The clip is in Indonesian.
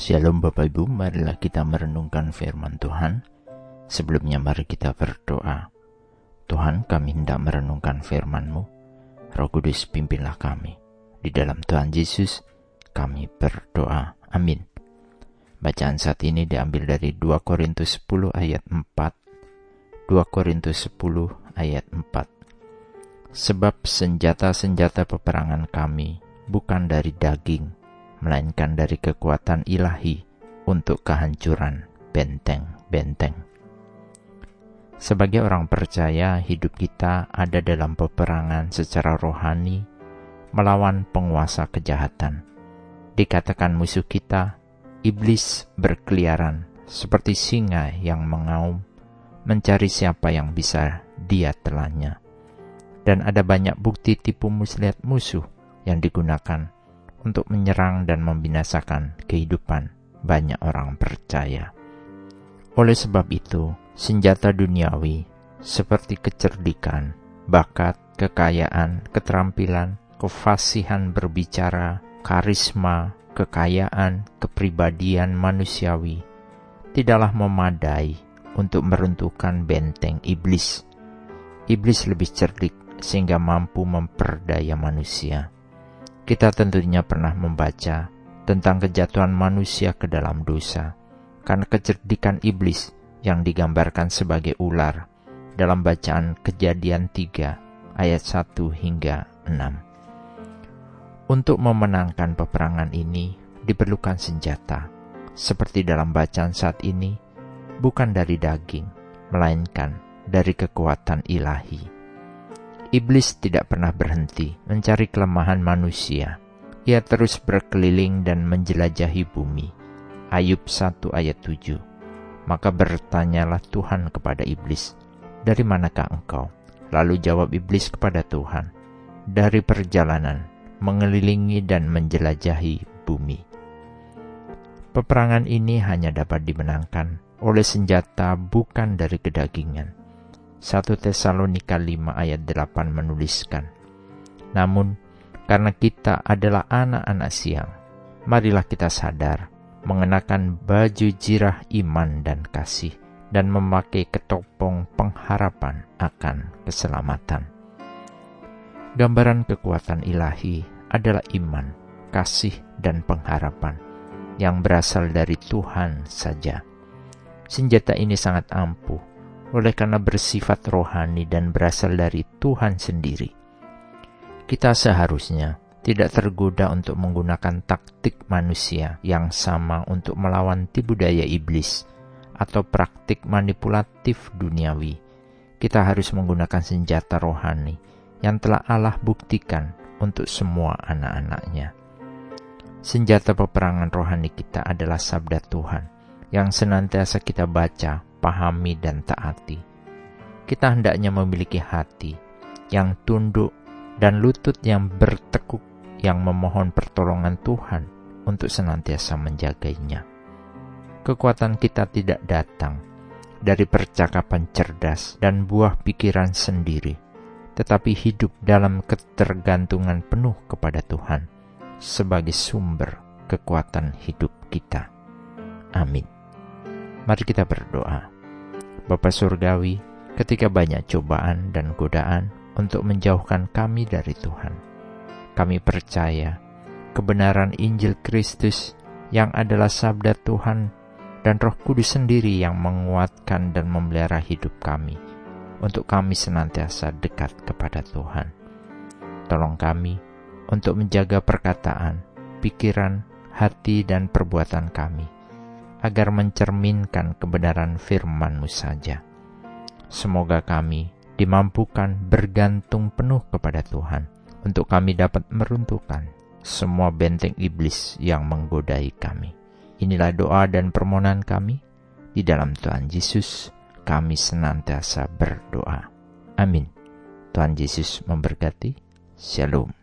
Shalom Bapak Ibu, marilah kita merenungkan firman Tuhan. Sebelumnya mari kita berdoa. Tuhan kami hendak merenungkan firman-Mu. Roh Kudus pimpinlah kami. Di dalam Tuhan Yesus kami berdoa. Amin. Bacaan saat ini diambil dari 2 Korintus 10 ayat 4. 2 Korintus 10 ayat 4. Sebab senjata-senjata peperangan kami bukan dari daging, melainkan dari kekuatan ilahi untuk kehancuran benteng-benteng. Sebagai orang percaya, hidup kita ada dalam peperangan secara rohani melawan penguasa kejahatan. Dikatakan musuh kita, iblis berkeliaran seperti singa yang mengaum, mencari siapa yang bisa dia telanya. Dan ada banyak bukti tipu muslihat musuh yang digunakan untuk menyerang dan membinasakan kehidupan banyak orang percaya. Oleh sebab itu, senjata duniawi seperti kecerdikan, bakat, kekayaan, keterampilan, kefasihan berbicara, karisma, kekayaan, kepribadian manusiawi tidaklah memadai untuk meruntuhkan benteng iblis. Iblis lebih cerdik sehingga mampu memperdaya manusia kita tentunya pernah membaca tentang kejatuhan manusia ke dalam dosa karena kecerdikan iblis yang digambarkan sebagai ular dalam bacaan Kejadian 3 ayat 1 hingga 6. Untuk memenangkan peperangan ini diperlukan senjata, seperti dalam bacaan saat ini, bukan dari daging, melainkan dari kekuatan ilahi. Iblis tidak pernah berhenti mencari kelemahan manusia. Ia terus berkeliling dan menjelajahi bumi. Ayub 1 ayat 7. Maka bertanyalah Tuhan kepada iblis, "Dari manakah engkau?" Lalu jawab iblis kepada Tuhan, "Dari perjalanan mengelilingi dan menjelajahi bumi." Peperangan ini hanya dapat dimenangkan oleh senjata bukan dari kedagingan, 1 Tesalonika 5 ayat 8 menuliskan, Namun, karena kita adalah anak-anak siang, marilah kita sadar, mengenakan baju jirah iman dan kasih, dan memakai ketopong pengharapan akan keselamatan. Gambaran kekuatan ilahi adalah iman, kasih, dan pengharapan yang berasal dari Tuhan saja. Senjata ini sangat ampuh oleh karena bersifat rohani dan berasal dari Tuhan sendiri. Kita seharusnya tidak tergoda untuk menggunakan taktik manusia yang sama untuk melawan tipu daya iblis atau praktik manipulatif duniawi. Kita harus menggunakan senjata rohani yang telah Allah buktikan untuk semua anak-anaknya. Senjata peperangan rohani kita adalah sabda Tuhan yang senantiasa kita baca pahami dan taati. Kita hendaknya memiliki hati yang tunduk dan lutut yang bertekuk yang memohon pertolongan Tuhan untuk senantiasa menjaganya. Kekuatan kita tidak datang dari percakapan cerdas dan buah pikiran sendiri, tetapi hidup dalam ketergantungan penuh kepada Tuhan sebagai sumber kekuatan hidup kita. Amin. Mari kita berdoa. Bapa Surgawi, ketika banyak cobaan dan godaan untuk menjauhkan kami dari Tuhan, kami percaya kebenaran Injil Kristus yang adalah sabda Tuhan dan Roh Kudus sendiri yang menguatkan dan memelihara hidup kami untuk kami senantiasa dekat kepada Tuhan. Tolong kami untuk menjaga perkataan, pikiran, hati, dan perbuatan kami agar mencerminkan kebenaran firman-Mu saja. Semoga kami dimampukan bergantung penuh kepada Tuhan untuk kami dapat meruntuhkan semua benteng iblis yang menggodai kami. Inilah doa dan permohonan kami. Di dalam Tuhan Yesus, kami senantiasa berdoa. Amin. Tuhan Yesus memberkati. Shalom.